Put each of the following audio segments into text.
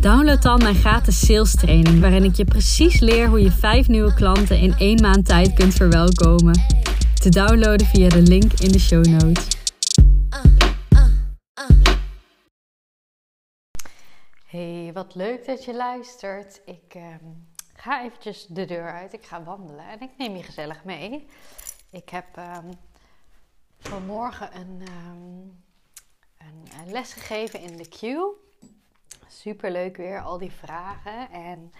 download dan mijn gratis sales training, waarin ik je precies leer hoe je vijf nieuwe klanten in één maand tijd kunt verwelkomen. Te downloaden via de link in de show notes. Hey, wat leuk dat je luistert. Ik ehm, ga eventjes de deur uit. Ik ga wandelen en ik neem je gezellig mee. Ik heb ehm, vanmorgen een, um, een, les gegeven in de queue. Super leuk weer, al die vragen. En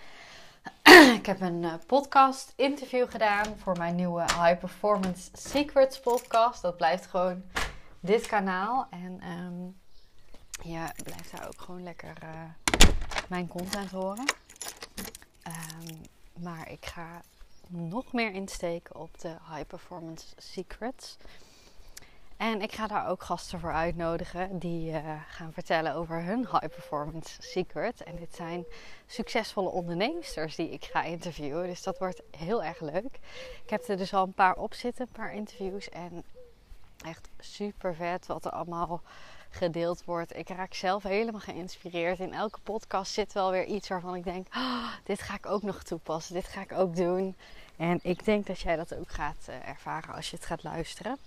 ik heb een uh, podcast interview gedaan voor mijn nieuwe High Performance Secrets podcast. Dat blijft gewoon dit kanaal. En um, ja, blijft daar ook gewoon lekker uh, mijn content horen. Um, maar ik ga nog meer insteken op de High Performance Secrets. En ik ga daar ook gasten voor uitnodigen die uh, gaan vertellen over hun high performance secret. En dit zijn succesvolle ondernemers die ik ga interviewen. Dus dat wordt heel erg leuk. Ik heb er dus al een paar op zitten, een paar interviews. En echt super vet wat er allemaal gedeeld wordt. Ik raak zelf helemaal geïnspireerd. In elke podcast zit wel weer iets waarvan ik denk: oh, dit ga ik ook nog toepassen, dit ga ik ook doen. En ik denk dat jij dat ook gaat uh, ervaren als je het gaat luisteren.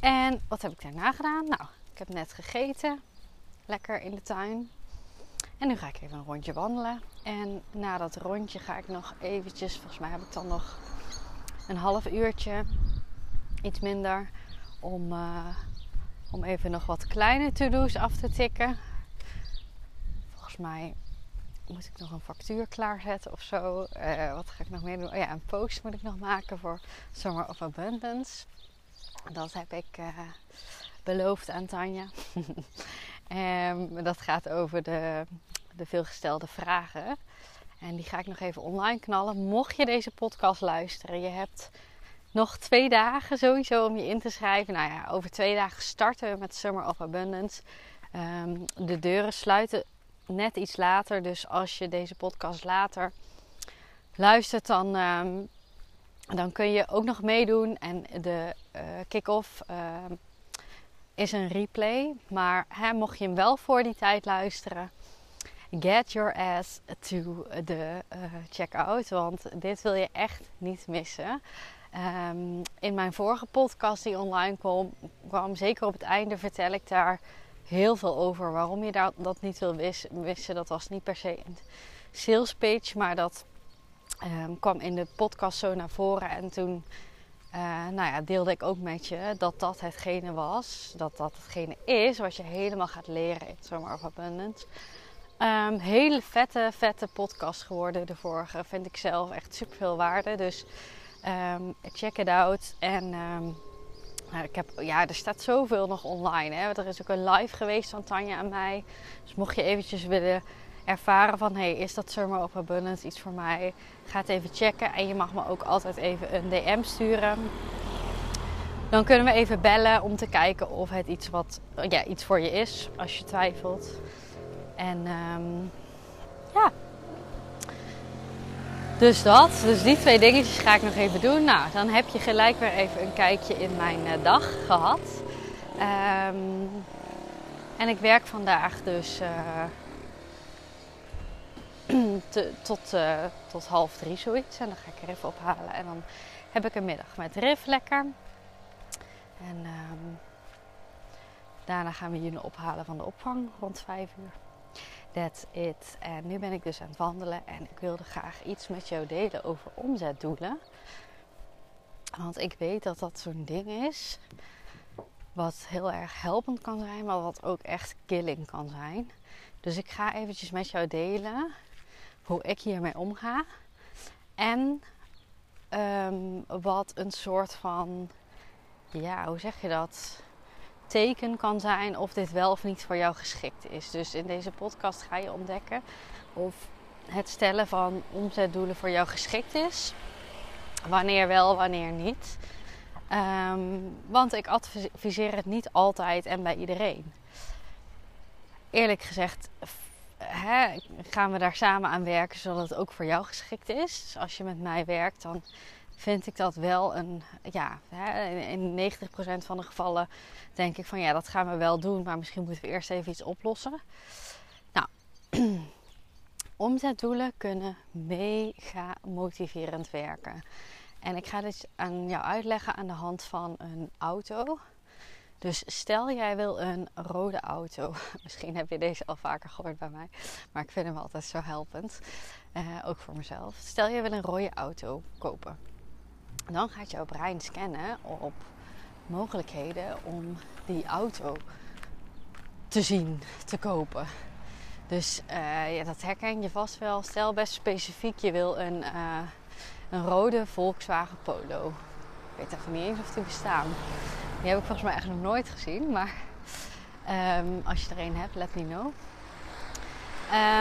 En wat heb ik daarna gedaan? Nou, ik heb net gegeten. Lekker in de tuin. En nu ga ik even een rondje wandelen. En na dat rondje ga ik nog eventjes, volgens mij heb ik dan nog een half uurtje, iets minder, om, uh, om even nog wat kleine to-do's af te tikken. Volgens mij moet ik nog een factuur klaarzetten of zo. Uh, wat ga ik nog meer doen? Oh ja, een post moet ik nog maken voor Summer of Abundance. Dat heb ik uh, beloofd aan Tanja. um, dat gaat over de, de veelgestelde vragen. En die ga ik nog even online knallen. Mocht je deze podcast luisteren, je hebt nog twee dagen sowieso om je in te schrijven. Nou ja, over twee dagen starten we met Summer of Abundance. Um, de deuren sluiten net iets later. Dus als je deze podcast later luistert, dan um, dan kun je ook nog meedoen. En de uh, kick-off uh, is een replay. Maar hè, mocht je hem wel voor die tijd luisteren, get your ass to the uh, checkout. Want dit wil je echt niet missen. Um, in mijn vorige podcast die online kwam, kwam, zeker op het einde, vertel ik daar heel veel over. Waarom je dat, dat niet wil missen. Dat was niet per se een sales pitch, maar dat um, kwam in de podcast zo naar voren. En toen uh, nou ja, deelde ik ook met je dat dat hetgene was. Dat dat hetgene is wat je helemaal gaat leren in Summer of Abundance. Um, hele vette, vette podcast geworden. De vorige vind ik zelf echt super veel waarde. Dus um, check it out. En nou, ik heb, ja, er staat zoveel nog online. Hè? Er is ook een live geweest van Tanja en mij. Dus mocht je eventjes willen ervaren van hey, is dat Summer of Abundance iets voor mij? Ga het even checken en je mag me ook altijd even een DM sturen. Dan kunnen we even bellen om te kijken of het iets, wat, ja, iets voor je is als je twijfelt. En um, ja. Dus dat. Dus die twee dingetjes ga ik nog even doen. Nou, dan heb je gelijk weer even een kijkje in mijn uh, dag gehad. Um, en ik werk vandaag dus uh, te, tot, uh, tot half drie zoiets. En dan ga ik er even ophalen. En dan heb ik een middag met Riff lekker. En um, daarna gaan we jullie ophalen van de opvang rond vijf uur. That's it. En nu ben ik dus aan het wandelen. En ik wilde graag iets met jou delen over omzetdoelen. Want ik weet dat dat zo'n ding is. Wat heel erg helpend kan zijn, maar wat ook echt killing kan zijn. Dus ik ga eventjes met jou delen hoe ik hiermee omga. En um, wat een soort van, ja, hoe zeg je dat? teken kan zijn of dit wel of niet voor jou geschikt is. Dus in deze podcast ga je ontdekken of het stellen van omzetdoelen voor jou geschikt is. Wanneer wel, wanneer niet. Ehm, want ik adviseer het niet altijd en bij iedereen. Eerlijk gezegd hè, gaan we daar samen aan werken zodat het ook voor jou geschikt is. Dus als je met mij werkt, dan vind ik dat wel een, ja, in 90% van de gevallen denk ik van ja, dat gaan we wel doen, maar misschien moeten we eerst even iets oplossen. Nou, omzetdoelen kunnen mega motiverend werken. En ik ga dit aan jou uitleggen aan de hand van een auto. Dus stel jij wil een rode auto. Misschien heb je deze al vaker gehoord bij mij. Maar ik vind hem altijd zo helpend. Uh, ook voor mezelf. Stel jij wil een rode auto kopen. Dan gaat jouw brein scannen op mogelijkheden om die auto te zien, te kopen. Dus uh, ja, dat herken je vast wel. Stel best specifiek, je wil een, uh, een rode Volkswagen Polo. Ik weet even niet eens of die bestaan. Die heb ik volgens mij echt nog nooit gezien. Maar um, als je er een hebt, let me know.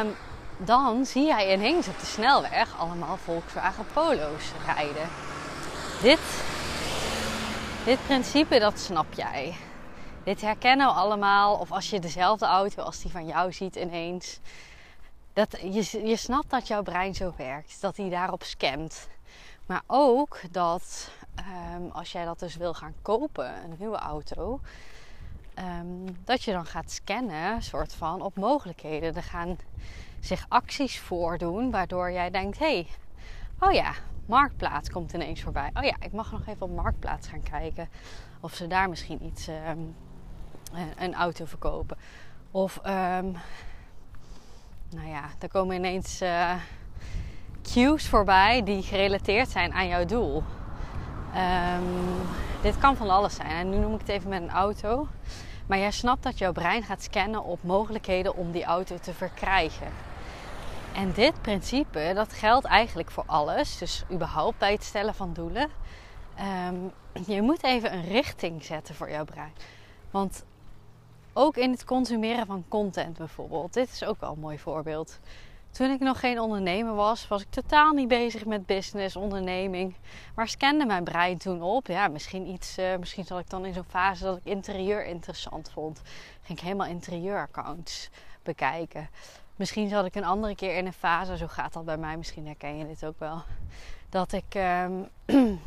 Um, dan zie jij ineens op de snelweg allemaal Volkswagen Polo's rijden. Dit, dit principe, dat snap jij. Dit herkennen we allemaal. Of als je dezelfde auto als die van jou ziet ineens. Dat, je, je snapt dat jouw brein zo werkt. Dat hij daarop scant. Maar ook dat um, als jij dat dus wil gaan kopen, een nieuwe auto. Um, dat je dan gaat scannen, soort van, op mogelijkheden. Er gaan zich acties voordoen waardoor jij denkt: hey, oh ja, Marktplaats komt ineens voorbij. Oh ja, ik mag nog even op Marktplaats gaan kijken of ze daar misschien iets, um, een auto verkopen. Of, nou ja, er komen ineens uh, cues voorbij die gerelateerd zijn aan jouw doel. Um, dit kan van alles zijn. En nu noem ik het even met een auto. Maar jij snapt dat jouw brein gaat scannen op mogelijkheden om die auto te verkrijgen. En dit principe, dat geldt eigenlijk voor alles. Dus überhaupt bij het stellen van doelen. Um, je moet even een richting zetten voor jouw brein. Want ook in het consumeren van content bijvoorbeeld. Dit is ook wel een mooi voorbeeld. Toen ik nog geen ondernemer was, was ik totaal niet bezig met business, onderneming. Maar scande mijn brein toen op. Ja, misschien iets, uh, misschien zat ik dan in zo'n fase dat ik interieur interessant vond. Ging ik helemaal interieuraccounts bekijken. Misschien zat ik een andere keer in een fase, zo gaat dat bij mij, misschien herken je dit ook wel. Dat ik um,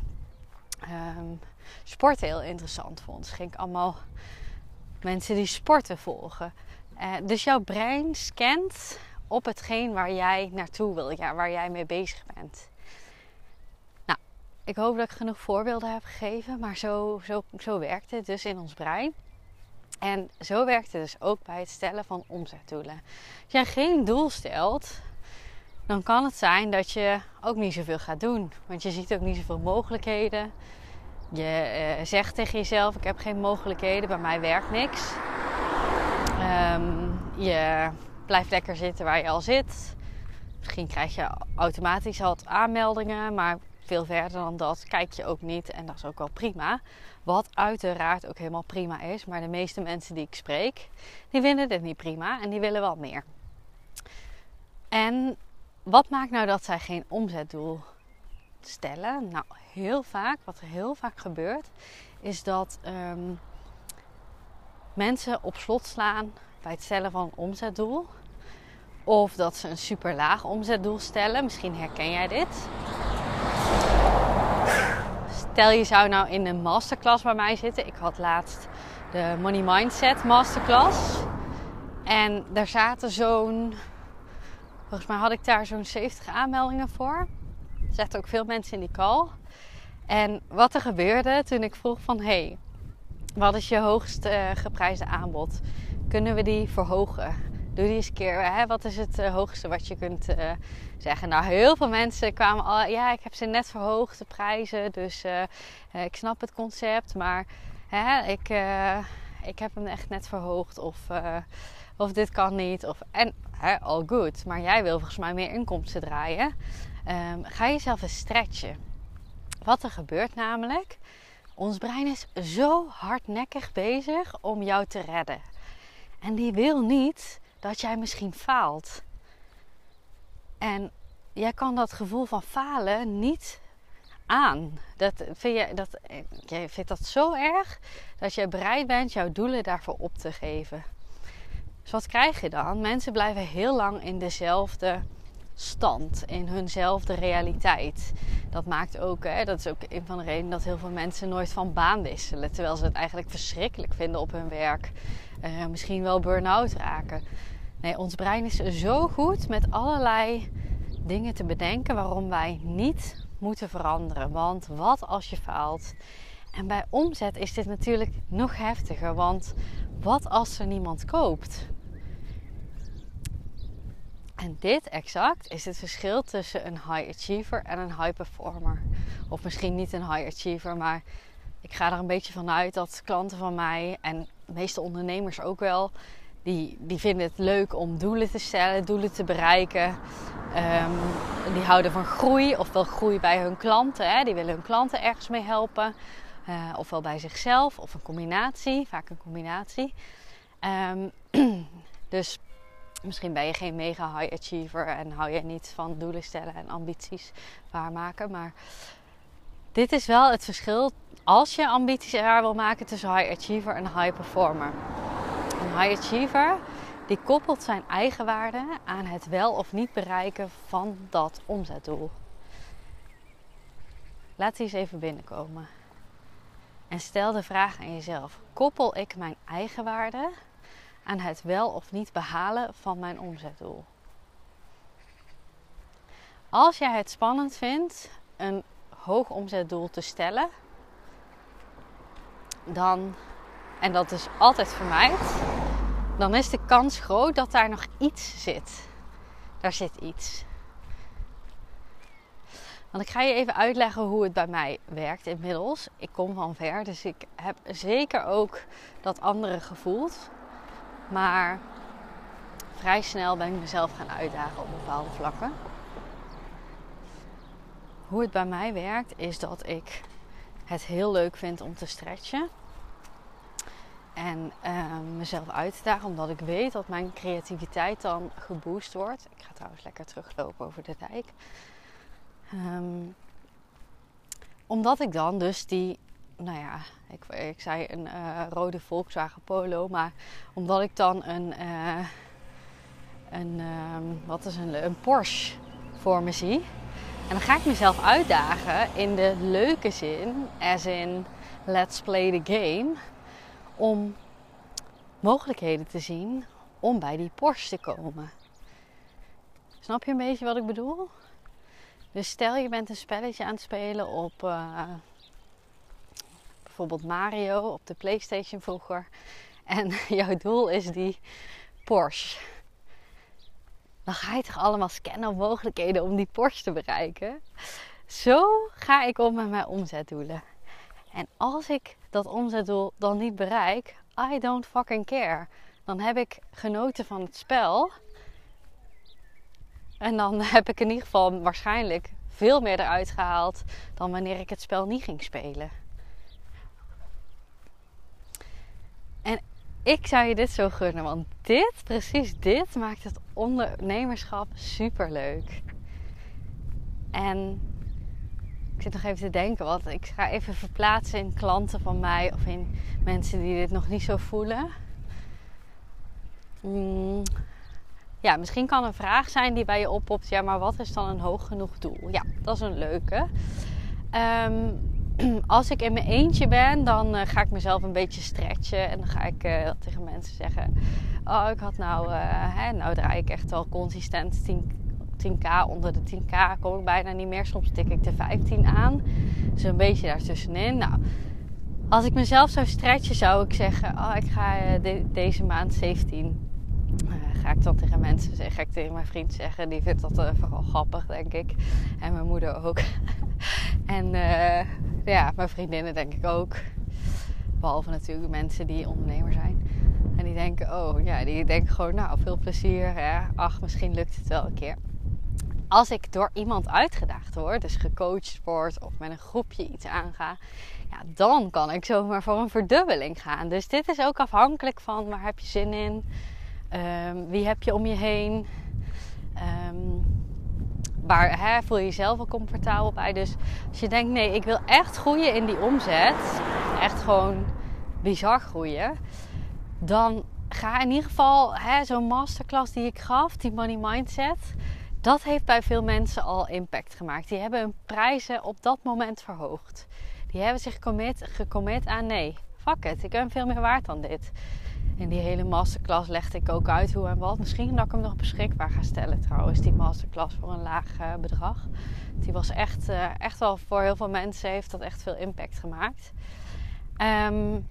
sport heel interessant vond. Ging ik allemaal mensen die sporten volgen. Uh, dus jouw brein scant op hetgeen waar jij naartoe wil, ja, waar jij mee bezig bent. Nou, ik hoop dat ik genoeg voorbeelden heb gegeven, maar zo, zo, zo werkt het dus in ons brein. En zo werkt het dus ook bij het stellen van omzetdoelen. Als jij geen doel stelt, dan kan het zijn dat je ook niet zoveel gaat doen. Want je ziet ook niet zoveel mogelijkheden. Je uh, zegt tegen jezelf: Ik heb geen mogelijkheden, bij mij werkt niks. Um, je blijf lekker zitten waar je al zit. Misschien krijg je automatisch wat aanmeldingen, maar veel verder dan dat kijk je ook niet. En dat is ook wel prima. Wat uiteraard ook helemaal prima is. Maar de meeste mensen die ik spreek, die vinden dit niet prima en die willen wel meer. En wat maakt nou dat zij geen omzetdoel stellen? Nou, heel vaak, wat heel vaak gebeurt, is dat um, mensen op slot slaan bij het stellen van een omzetdoel. Of dat ze een super laag omzetdoel stellen. Misschien herken jij dit. Stel je zou nou in een masterclass bij mij zitten. Ik had laatst de Money Mindset Masterclass. En daar zaten zo'n. Volgens mij had ik daar zo'n 70 aanmeldingen voor. Er zaten ook veel mensen in die call. En wat er gebeurde toen ik vroeg van... Hey, wat is je hoogst uh, geprijsde aanbod? Kunnen we die verhogen? Doe die eens een keer. Hè? Wat is het uh, hoogste wat je kunt uh, zeggen? Nou, heel veel mensen kwamen al. Ja, ik heb ze net verhoogd, de prijzen. Dus uh, ik snap het concept. Maar hè, ik, ik heb hem echt net verhoogd. Of, of dit kan niet. Of, en all good. Maar jij wil volgens mij meer inkomsten draaien. Um, ga jezelf eens stretchen. Wat er gebeurt namelijk Ons brein is zo hardnekkig bezig om jou te redden. En die wil niet dat jij misschien faalt. En jij kan dat gevoel van falen niet aan. Dat vind je, dat, jij vindt dat zo erg dat je bereid bent jouw doelen daarvoor op te geven. Dus wat krijg je dan? Mensen blijven heel lang in dezelfde stand, in hunzelfde realiteit. Dat maakt ook, hè, dat is ook een van de redenen dat heel veel mensen nooit van baan wisselen. Terwijl ze het eigenlijk verschrikkelijk vinden op hun werk. Uh, misschien wel burn-out raken. Nee, ons brein is zo goed met allerlei dingen te bedenken waarom wij niet moeten veranderen. Want wat als je faalt? En bij omzet is dit natuurlijk nog heftiger. Want wat als er niemand koopt? En dit exact is het verschil tussen een high achiever en een high performer. Of misschien niet een high achiever, maar ik ga er een beetje vanuit dat klanten van mij en de meeste ondernemers ook wel, die, die vinden het leuk om doelen te stellen, doelen te bereiken. Um, die houden van groei, ofwel groei bij hun klanten. Hè. Die willen hun klanten ergens mee helpen. Uh, ofwel bij zichzelf, of een combinatie, vaak een combinatie. Um, dus misschien ben je geen mega high achiever en hou je niet van doelen stellen en ambities waarmaken. Maar dit is wel het verschil als je ambities waar wil maken tussen high achiever en high performer. Een high achiever die koppelt zijn eigen waarde aan het wel of niet bereiken van dat omzetdoel. Laat die eens even binnenkomen. En stel de vraag aan jezelf: koppel ik mijn eigen waarde aan het wel of niet behalen van mijn omzetdoel? Als jij het spannend vindt een hoog omzetdoel te stellen, dan, en dat is altijd vermijd, dan is de kans groot dat daar nog iets zit. Daar zit iets. Want ik ga je even uitleggen hoe het bij mij werkt inmiddels. Ik kom van ver, dus ik heb zeker ook dat andere gevoeld. Maar vrij snel ben ik mezelf gaan uitdagen op bepaalde vlakken. Hoe het bij mij werkt is dat ik het heel leuk vind om te stretchen. En uh, mezelf uit te dagen, omdat ik weet dat mijn creativiteit dan geboost wordt. Ik ga trouwens lekker teruglopen over de dijk. Um, omdat ik dan dus die, nou ja, ik, ik zei een uh, rode Volkswagen Polo, maar omdat ik dan een, uh, een um, wat is een, een Porsche voor me zie. En dan ga ik mezelf uitdagen in de leuke zin, as in let's play the game om mogelijkheden te zien om bij die Porsche te komen. Snap je een beetje wat ik bedoel? Dus stel je bent een spelletje aan het spelen op uh, bijvoorbeeld Mario op de PlayStation vroeger. En jouw doel is die Porsche. Dan ga je toch allemaal scannen mogelijkheden om die Porsche te bereiken. Zo ga ik om met mijn omzetdoelen. En als ik dat omzetdoel dan niet bereik, I don't fucking care. Dan heb ik genoten van het spel. En dan heb ik in ieder geval waarschijnlijk veel meer eruit gehaald dan wanneer ik het spel niet ging spelen. En ik zou je dit zo gunnen, want dit, precies dit, maakt het ondernemerschap super leuk. En ik zit nog even te denken, want ik ga even verplaatsen in klanten van mij of in mensen die dit nog niet zo voelen. Mm. Ja, misschien kan een vraag zijn die bij je oppopt. Ja, maar wat is dan een hoog genoeg doel? Ja, dat is een leuke. Um, als ik in mijn eentje ben, dan uh, ga ik mezelf een beetje stretchen. En dan ga ik uh, tegen mensen zeggen: Oh, ik had nou, uh, hè, nou draai ik echt wel consistent 10, 10k. Onder de 10k kom ik bijna niet meer. Soms tik ik de 15 aan. Dus een beetje daartussenin. Nou, als ik mezelf zou stretchen, zou ik zeggen: Oh, ik ga eh, deze maand 17. Eh, ga ik dan tegen mensen zeggen, ga ik tegen mijn vriend zeggen. Die vindt dat uh, vooral grappig, denk ik. En mijn moeder ook. en ja, mijn vriendinnen denk ik ook. Behalve natuurlijk mensen die ondernemer zijn. En die denken, oh ja, die denken gewoon, nou, veel plezier. Hè? Ach, misschien lukt het wel een keer als ik door iemand uitgedaagd word, dus gecoacht word of met een groepje iets aanga, ja, dan kan ik zomaar voor een verdubbeling gaan. Dus dit is ook afhankelijk van waar heb je zin in, um, wie heb je om je heen, um, waar hè, voel je jezelf wel comfortabel bij. Dus als je denkt, nee, ik wil echt groeien in die omzet, echt gewoon bizar groeien, dan ga in ieder geval zo'n masterclass die ik gaf, die Money Mindset dat heeft bij veel mensen al impact gemaakt. Die hebben hun prijzen op dat moment verhoogd. Die hebben zich commit, gecommit aan nee, fuck it, ik ben veel meer waard dan dit. In die hele masterclass legde ik ook uit hoe en wat. Misschien dat ik hem nog beschikbaar ga stellen trouwens, die masterclass voor een laag uh, bedrag. Die was echt, uh, echt wel voor heel veel mensen, heeft dat echt veel impact gemaakt. Um,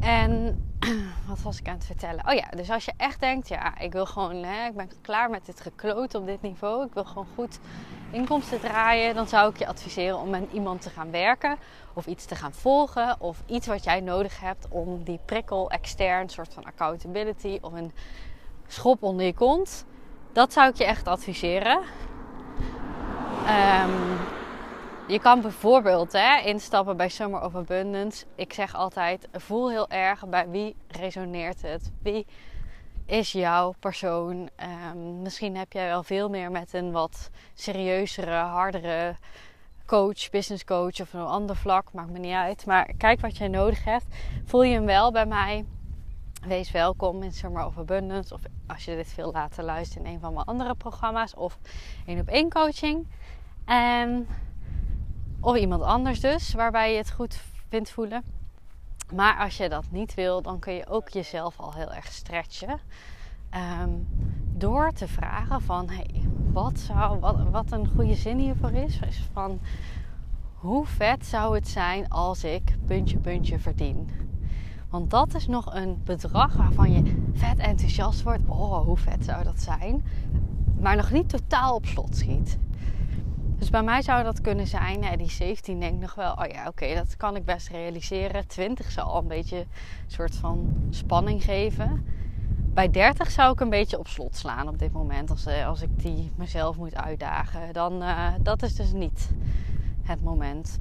en wat was ik aan het vertellen? Oh ja, dus als je echt denkt, ja, ik wil gewoon, hè, ik ben klaar met dit gekloot op dit niveau. Ik wil gewoon goed inkomsten draaien. Dan zou ik je adviseren om met iemand te gaan werken. Of iets te gaan volgen. Of iets wat jij nodig hebt om die prikkel extern, soort van accountability of een schop onder je kont. Dat zou ik je echt adviseren. Um, je kan bijvoorbeeld hè, instappen bij Summer of Abundance. Ik zeg altijd: voel heel erg bij wie resoneert het. Wie is jouw persoon? Um, misschien heb jij wel veel meer met een wat serieuzere, hardere coach, business coach of een ander vlak. Maakt me niet uit. Maar kijk wat jij nodig hebt. Voel je hem wel bij mij? Wees welkom in Summer of Abundance. Of als je dit veel later luistert in een van mijn andere programma's. Of één op één coaching. En of iemand anders dus, waarbij je het goed vindt voelen. Maar als je dat niet wil, dan kun je ook jezelf al heel erg stretchen. Ehm, door te vragen van, hey, wat, zou, wat, een goede zin hiervoor is, is van... Hoe vet zou het zijn als ik puntje puntje verdien? Want dat is nog een bedrag waarvan je vet enthousiast wordt. Oh, hoe vet zou dat zijn? Maar nog niet totaal op slot schiet. Dus bij mij zou dat kunnen zijn, die 17 denk ik nog wel, oh ja, oké, dat kan ik best realiseren. 20 zou al een beetje een soort van spanning geven. Bij 30 zou ik een beetje op slot slaan op dit moment, als, eh, als ik die mezelf moet uitdagen. Dan, uh, dat is dus niet het moment.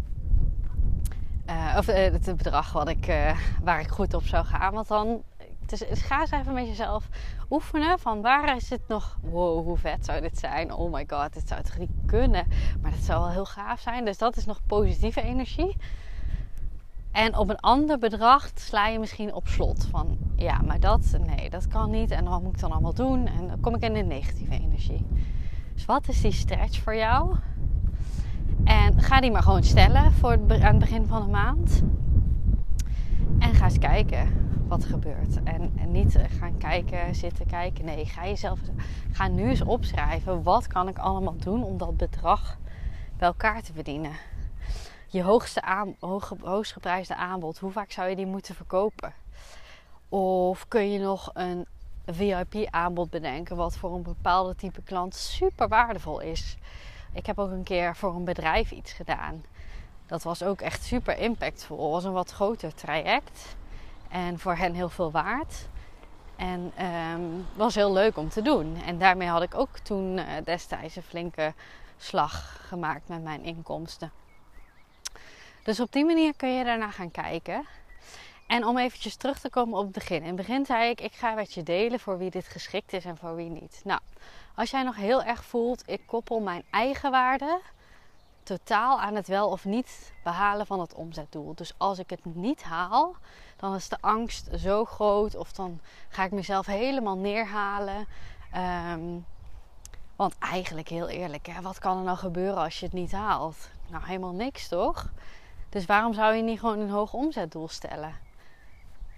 Uh, of het bedrag wat ik, waar ik goed op zou gaan. Want dan dus, ga eens even met jezelf oefenen van waar is het nog... Wow, hoe vet zou dit zijn? Oh my god, dit zou toch niet kunnen? Maar dat zou wel heel gaaf zijn. Dus dat is nog positieve energie. En op een ander bedrag sla je misschien op slot. Van ja, maar dat, nee, dat kan niet. En wat moet ik dan allemaal doen? En dan kom ik in de negatieve energie. Dus wat is die stretch voor jou? En ga die maar gewoon stellen voor het, aan het begin van de maand. En ga eens kijken wat gebeurt. En, en niet eh, gaan kijken, zitten kijken. Nee, ga jezelf. Ga nu eens opschrijven. Wat kan ik allemaal doen om dat bedrag bij elkaar te verdienen? Je hoogste aan, hoog, hoogst geprijsde aanbod. Hoe vaak zou je die moeten verkopen? Of kun je nog een VIP-aanbod bedenken, wat voor een bepaalde type klant super waardevol is? Ik heb ook een keer voor een bedrijf iets gedaan. Dat was ook echt super impactvol. Het was een wat groter traject. En voor hen heel veel waard. En um, was heel leuk om te doen. En daarmee had ik ook toen uh, destijds een flinke slag gemaakt met mijn inkomsten. Dus op die manier kun je daarna gaan kijken. En om eventjes terug te komen op het begin. In het begin zei ik, ik ga met je delen voor wie dit geschikt is en voor wie niet. Nou, als jij nog heel erg voelt, ik koppel mijn eigen waarde totaal aan het wel of niet behalen van het omzetdoel. Dus als ik het niet haal, dan is de angst zo groot of dan ga ik mezelf helemaal neerhalen. Ehm, want eigenlijk heel eerlijk, hè, wat kan er nou gebeuren als je het niet haalt? Nou, helemaal niks toch? Dus waarom zou je niet gewoon een hoog omzetdoel stellen?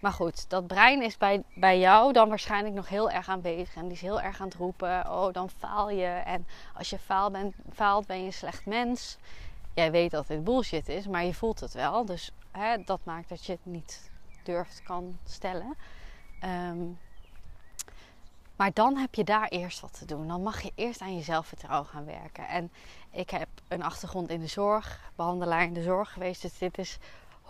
Maar goed, dat brein is bij, bij jou dan waarschijnlijk nog heel erg aanwezig. En die is heel erg aan het roepen: oh, dan faal je. En als je faalt, ben, faalt ben je een slecht mens. Jij weet dat dit bullshit is, maar je voelt het wel. Dus hè, dat maakt dat je het niet durft kan stellen. Ehm, maar dan heb je daar eerst wat te doen. Dan mag je eerst aan je zelfvertrouwen gaan werken. En ik heb een achtergrond in de zorg, behandelaar in de zorg geweest. Dus dit is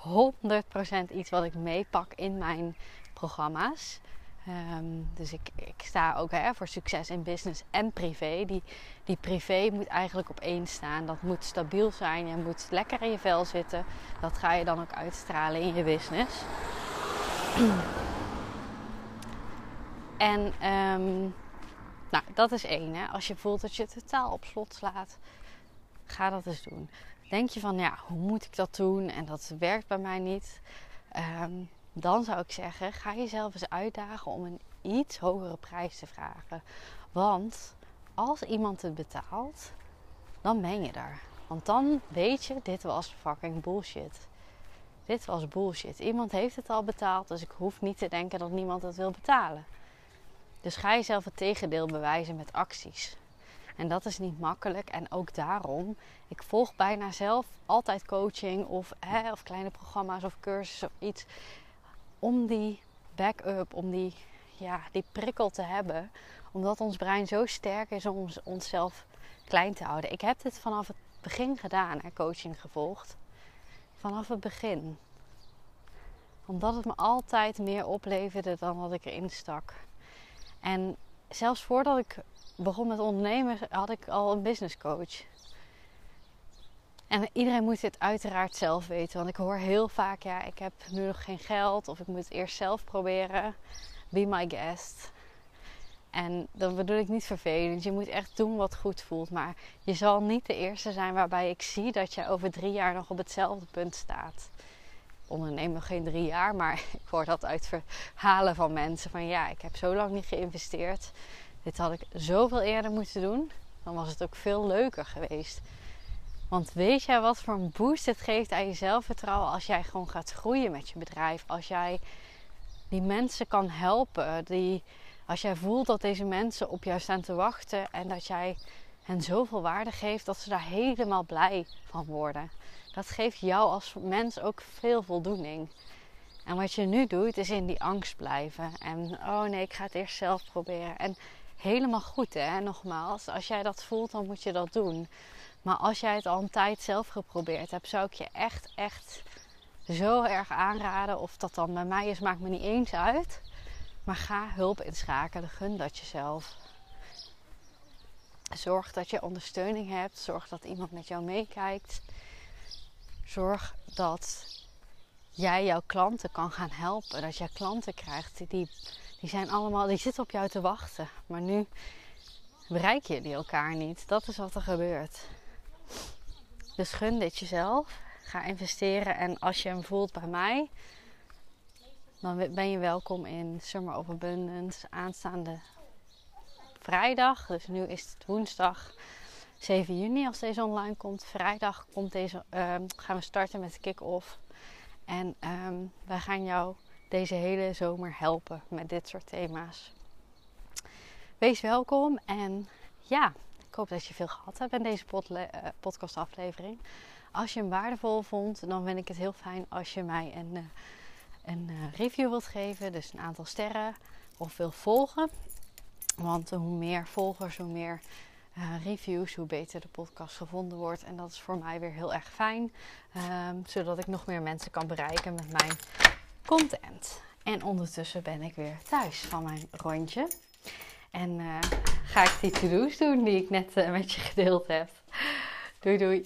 100% iets wat ik meepak in mijn programma's. Ehm, dus ik, ik sta ook hè, voor succes in business en privé. Die, die privé moet eigenlijk op één staan. Dat moet stabiel zijn. Je moet lekker in je vel zitten. Dat ga je dan ook uitstralen in je business. en ehm, nou, dat is één. Hè. Als je voelt dat je totaal op slot slaat, ga dat eens doen. Denk je van, ja, hoe moet ik dat doen? En dat werkt bij mij niet. Um, dan zou ik zeggen, ga jezelf eens uitdagen om een iets hogere prijs te vragen. Want als iemand het betaalt, dan ben je daar. Want dan weet je, dit was fucking bullshit. Dit was bullshit. Iemand heeft het al betaald, dus ik hoef niet te denken dat niemand het wil betalen. Dus ga jezelf het tegendeel bewijzen met acties. En dat is niet makkelijk. En ook daarom, ik volg bijna zelf altijd coaching of, hè, of kleine programma's of cursussen of iets om die backup, om die, ja, die prikkel te hebben. Omdat ons brein zo sterk is om onszelf klein te houden. Ik heb dit vanaf het begin gedaan, hè, coaching gevolgd. Vanaf het begin. Omdat het me altijd meer opleverde dan wat ik erin stak. En zelfs voordat ik begon met ondernemen, had ik al een business coach. En iedereen moet dit uiteraard zelf weten. Want ik hoor heel vaak, ja, ik heb nu nog geen geld. Of ik moet het eerst zelf proberen. Be my guest. En dan bedoel ik niet vervelend. Je moet echt doen wat goed voelt. Maar je zal niet de eerste zijn waarbij ik zie dat je over drie jaar nog op hetzelfde punt staat. onderneem nog geen drie jaar, maar ik hoor dat uit verhalen van mensen. Van ja, ik heb zo lang niet geïnvesteerd. Dit had ik zoveel eerder moeten doen. Dan was het ook veel leuker geweest. Want weet jij wat voor een boost het geeft aan je zelfvertrouwen als jij gewoon gaat groeien met je bedrijf? Als jij die mensen kan helpen, die, als jij voelt dat deze mensen op jou staan te wachten en dat jij hen zoveel waarde geeft dat ze daar helemaal blij van worden. Dat geeft jou als mens ook veel voldoening. En wat je nu doet, is in die angst blijven. En oh nee, ik ga het eerst zelf proberen. En helemaal goed hè, nogmaals. Als jij dat voelt, dan moet je dat doen. Maar als jij het al een tijd zelf geprobeerd hebt, zou ik je echt, echt zo erg aanraden. Of dat dan bij mij is, maakt me niet eens uit. Maar ga hulp inschakelen. Gun dat jezelf. Zorg dat je ondersteuning hebt. Zorg dat iemand met jou meekijkt. Zorg dat jij jouw klanten kan gaan helpen. Dat jij klanten krijgt die, die zijn allemaal, die zitten op jou te wachten. Maar nu bereik je die elkaar niet. Dat is wat er gebeurt. Dus gun dit jezelf. Ga investeren. En als je hem voelt bij mij, dan ben je welkom in Summer of Abundance aanstaande vrijdag. Dus nu is het woensdag 7 juni als deze online komt. Vrijdag komt deze, ehm, gaan we starten met de kick-off. En um, wij gaan jou deze hele zomer helpen met dit soort thema's. Wees welkom en ja, ik hoop dat je veel gehad hebt in deze uh, podcastaflevering. Als je hem waardevol vond, dan vind ik het heel fijn als je mij een, uh, een uh, review wilt geven. Dus een aantal sterren of wil volgen. Want hoe meer volgers, hoe meer reviews, hoe beter de podcast gevonden wordt. En dat is voor mij weer heel erg fijn. Um, zodat ik nog meer mensen kan bereiken met mijn content. En ondertussen ben ik weer thuis van mijn rondje. En uh, ga ik die to-do's doen die ik net uh, met je gedeeld heb. Doei doei.